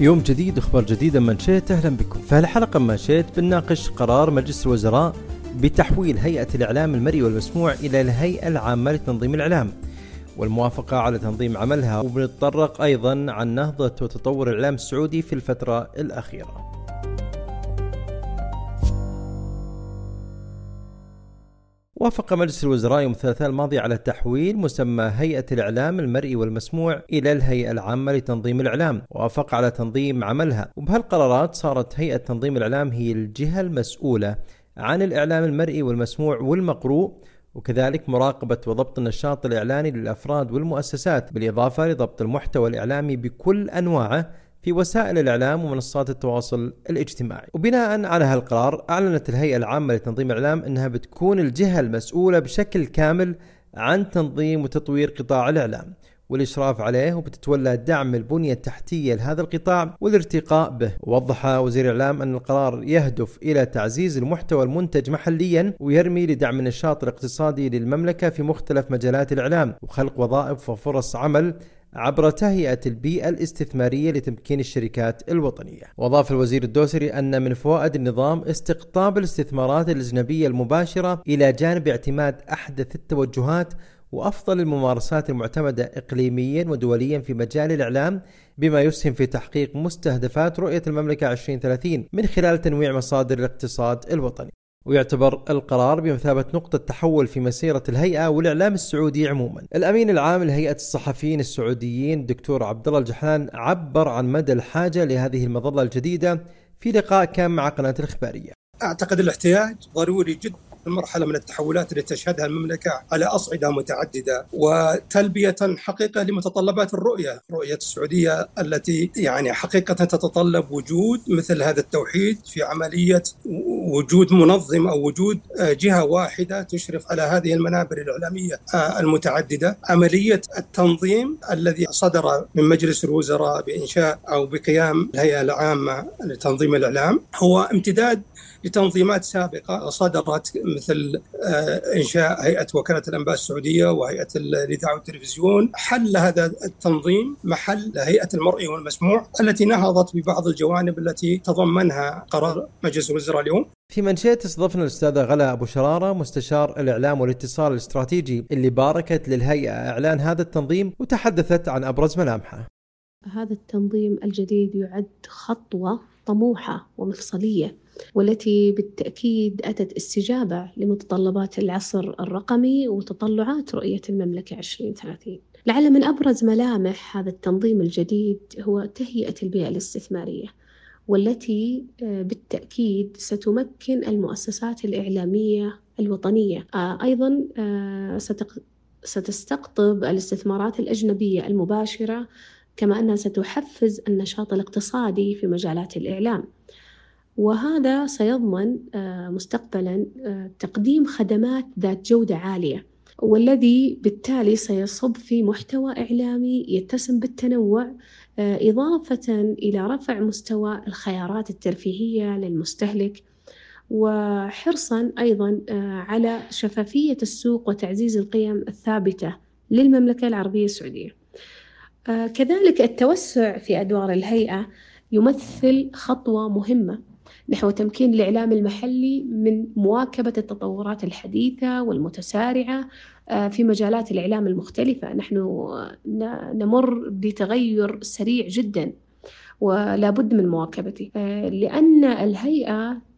يوم جديد أخبار جديدة من شئت أهلا بكم. في الحلقة من شئت بنناقش قرار مجلس الوزراء بتحويل هيئة الإعلام المرئي والمسموع إلى الهيئة العامة لتنظيم الإعلام. والموافقة على تنظيم عملها وبنتطرق أيضا عن نهضة وتطور الإعلام السعودي في الفترة الأخيرة وافق مجلس الوزراء يوم الثلاثاء الماضي على تحويل مسمى هيئة الإعلام المرئي والمسموع إلى الهيئة العامة لتنظيم الإعلام وأفق على تنظيم عملها. وبهالقرارات صارت هيئة تنظيم الإعلام هي الجهة المسؤولة عن الإعلام المرئي والمسموع والمقروء وكذلك مراقبة وضبط النشاط الإعلاني للأفراد والمؤسسات بالإضافة لضبط المحتوى الإعلامي بكل أنواعه في وسائل الإعلام ومنصات التواصل الاجتماعي. وبناء على هالقرار أعلنت الهيئة العامة لتنظيم الإعلام أنها بتكون الجهة المسؤولة بشكل كامل عن تنظيم وتطوير قطاع الإعلام والإشراف عليه وبتتولى دعم البنية التحتية لهذا القطاع والارتقاء به. ووضح وزير الإعلام أن القرار يهدف إلى تعزيز المحتوى المنتج محليا ويرمي لدعم النشاط الاقتصادي للمملكة في مختلف مجالات الإعلام وخلق وظائف وفرص عمل عبر تهيئة البيئة الاستثمارية لتمكين الشركات الوطنية وأضاف الوزير الدوسري أن من فوائد النظام استقطاب الاستثمارات الأجنبية المباشرة إلى جانب اعتماد أحدث التوجهات وأفضل الممارسات المعتمدة اقليميا ودوليا في مجال الإعلام بما يسهم في تحقيق مستهدفات رؤية المملكة 2030 من خلال تنويع مصادر الاقتصاد الوطني. ويعتبر القرار بمثابة نقطة تحول في مسيرة الهيئة والإعلام السعودي عموما. الأمين العام لهيئة الصحفيين السعوديين الدكتور عبد الله عبر عن مدى الحاجة لهذه المظلة الجديدة في لقاء كان مع قناة الإخبارية. أعتقد الاحتياج ضروري جدا مرحلة من التحولات اللي تشهدها المملكة على أصعدة متعددة وتلبية حقيقة لمتطلبات الرؤية رؤية السعودية التي يعني حقيقة تتطلب وجود مثل هذا التوحيد في عملية وجود منظم أو وجود جهة واحدة تشرف على هذه المنابر الإعلامية المتعددة. عملية التنظيم الذي صدر من مجلس الوزراء بإنشاء أو بقيام الهيئة العامة لتنظيم الإعلام هو امتداد لتنظيمات سابقة صدرت مثل إنشاء هيئة وكالة الأنباء السعودية وهيئة الإذاعة والتلفزيون حل هذا التنظيم محل هيئة المرئي والمسموع التي نهضت ببعض الجوانب التي تضمنها قرار مجلس الوزراء اليوم. في منشأة استضفنا الأستاذة غلا أبو شرارة مستشار الإعلام والاتصال الاستراتيجي اللي باركت للهيئة إعلان هذا التنظيم وتحدثت عن أبرز ملامحه. هذا التنظيم الجديد يعد خطوة طموحة ومفصلية والتي بالتأكيد أتت استجابة لمتطلبات العصر الرقمي وتطلعات رؤية المملكة 2030 لعل من أبرز ملامح هذا التنظيم الجديد هو تهيئة البيئة الاستثمارية والتي بالتأكيد ستمكن المؤسسات الإعلامية الوطنية أيضا ستستقطب الاستثمارات الأجنبية المباشرة كما أنها ستحفز النشاط الاقتصادي في مجالات الإعلام. وهذا سيضمن مستقبلا تقديم خدمات ذات جودة عالية والذي بالتالي سيصب في محتوى إعلامي يتسم بالتنوع إضافة إلى رفع مستوى الخيارات الترفيهية للمستهلك وحرصا أيضا على شفافية السوق وتعزيز القيم الثابتة للمملكة العربية السعودية. كذلك التوسع في أدوار الهيئة يمثل خطوة مهمة نحو تمكين الإعلام المحلي من مواكبة التطورات الحديثة والمتسارعة في مجالات الإعلام المختلفة. نحن نمر بتغير سريع جدا ولا بد من مواكبته. لأن الهيئة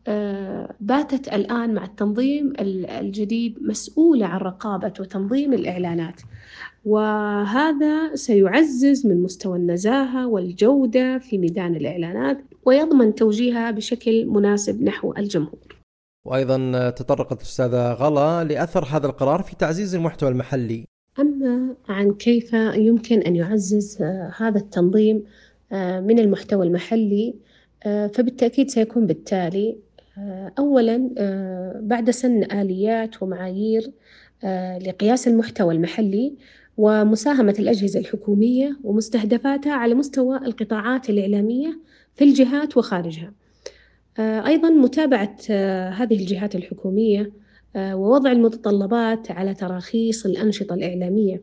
باتت الآن مع التنظيم الجديد مسؤولة عن رقابة وتنظيم الإعلانات. وهذا سيعزز من مستوى النزاهة والجودة في ميدان الإعلانات. ويضمن توجيهها بشكل مناسب نحو الجمهور. وأيضا تطرقت الأستاذة غلا لأثر هذا القرار في تعزيز المحتوى المحلي. أما عن كيف يمكن أن يعزز هذا التنظيم من المحتوى المحلي فبالتأكيد سيكون بالتالي أولا بعد سن آليات ومعايير لقياس المحتوى المحلي ومساهمة الأجهزة الحكومية ومستهدفاتها على مستوى القطاعات الإعلامية في الجهات وخارجها. أيضا متابعة هذه الجهات الحكومية ووضع المتطلبات على تراخيص الأنشطة الإعلامية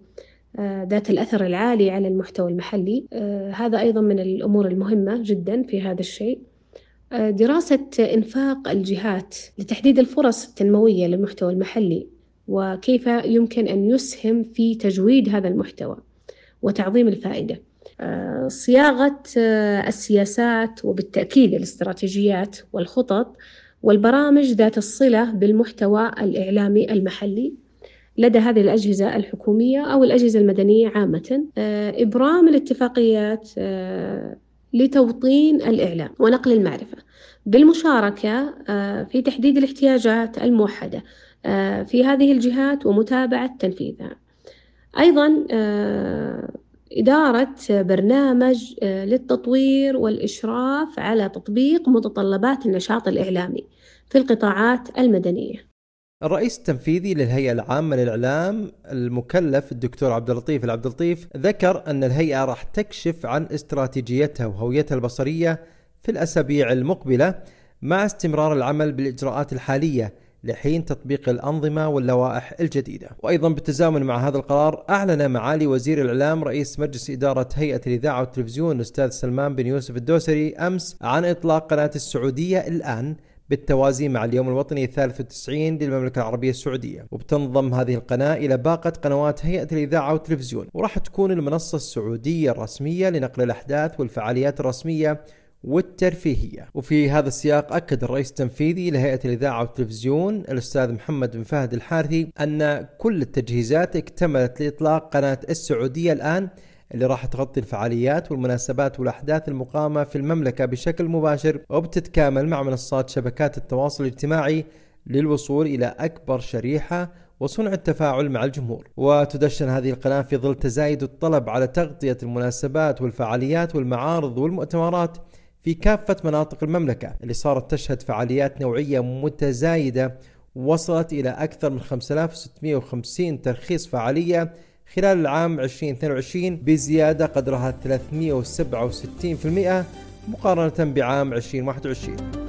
ذات الأثر العالي على المحتوى المحلي. هذا أيضا من الأمور المهمة جدا في هذا الشيء. دراسة إنفاق الجهات لتحديد الفرص التنموية للمحتوى المحلي. وكيف يمكن أن يسهم في تجويد هذا المحتوى وتعظيم الفائدة. صياغة السياسات وبالتأكيد الاستراتيجيات والخطط والبرامج ذات الصلة بالمحتوى الإعلامي المحلي لدى هذه الأجهزة الحكومية أو الأجهزة المدنية عامة. إبرام الاتفاقيات لتوطين الإعلام ونقل المعرفة بالمشاركة في تحديد الاحتياجات الموحدة في هذه الجهات ومتابعة تنفيذها أيضا إدارة برنامج آه، للتطوير والإشراف على تطبيق متطلبات النشاط الإعلامي في القطاعات المدنية. الرئيس التنفيذي للهيئة العامة للإعلام المكلف الدكتور عبد اللطيف العبد اللطيف ذكر أن الهيئة راح تكشف عن استراتيجيتها وهويتها البصرية في الأسابيع المقبلة مع استمرار العمل بالإجراءات الحالية لحين تطبيق الأنظمة واللوائح الجديدة. وأيضا بالتزامن مع هذا القرار أعلن معالي وزير الإعلام رئيس مجلس إدارة هيئة الإذاعة والتلفزيون الأستاذ سلمان بن يوسف الدوسري أمس عن إطلاق قناة السعودية الآن بالتوازي مع اليوم الوطني الثالث والتسعين للمملكة العربية السعودية. وبتنضم هذه القناة إلى باقة قنوات هيئة الإذاعة والتلفزيون. وراح تكون المنصة السعودية الرسمية لنقل الأحداث والفعاليات الرسمية والترفيهية. وفي هذا السياق أكد الرئيس التنفيذي لهيئة الإذاعة والتلفزيون الأستاذ محمد بن فهد الحارثي أن كل التجهيزات اكتملت لإطلاق قناة السعودية الآن اللي راح تغطي الفعاليات والمناسبات والأحداث المقامة في المملكة بشكل مباشر وبتتكامل مع منصات شبكات التواصل الاجتماعي للوصول إلى أكبر شريحة وصنع التفاعل مع الجمهور. وتدشن هذه القناة في ظل تزايد الطلب على تغطية المناسبات والفعاليات والمعارض والمؤتمرات في كافة مناطق المملكة اللي صارت تشهد فعاليات نوعية متزايدة وصلت إلى أكثر من 5650 ترخيص فعالية خلال العام 2022 بزيادة قدرها 367% مقارنة بعام 2021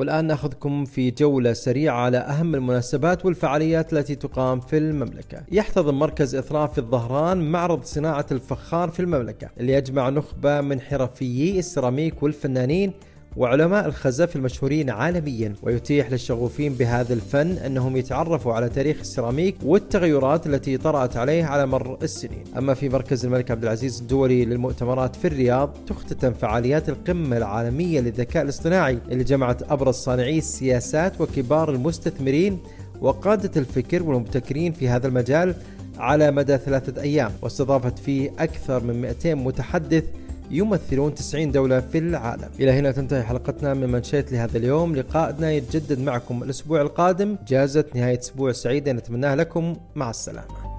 والآن نأخذكم في جولة سريعة على أهم المناسبات والفعاليات التي تقام في المملكة. يحتضن مركز إثراف الظهران معرض صناعة الفخار في المملكة اللي يجمع نخبة من حرفيي السيراميك والفنانين وعلماء الخزف المشهورين عالميا ويتيح للشغوفين بهذا الفن أنهم يتعرفوا على تاريخ السيراميك والتغيرات التي طرأت عليه على مر السنين. أما في مركز الملك عبد العزيز الدولي للمؤتمرات في الرياض تختتم فعاليات القمة العالمية للذكاء الاصطناعي اللي جمعت أبرز صانعي السياسات وكبار المستثمرين وقادة الفكر والمبتكرين في هذا المجال على مدى ثلاثة أيام واستضافت فيه أكثر من 200 متحدث يمثلون 90 دولة في العالم. إلى هنا تنتهي حلقتنا من منشيت لهذا اليوم. لقائنا يتجدد معكم الأسبوع القادم. جازت نهاية أسبوع سعيدة نتمناها لكم. مع السلامة.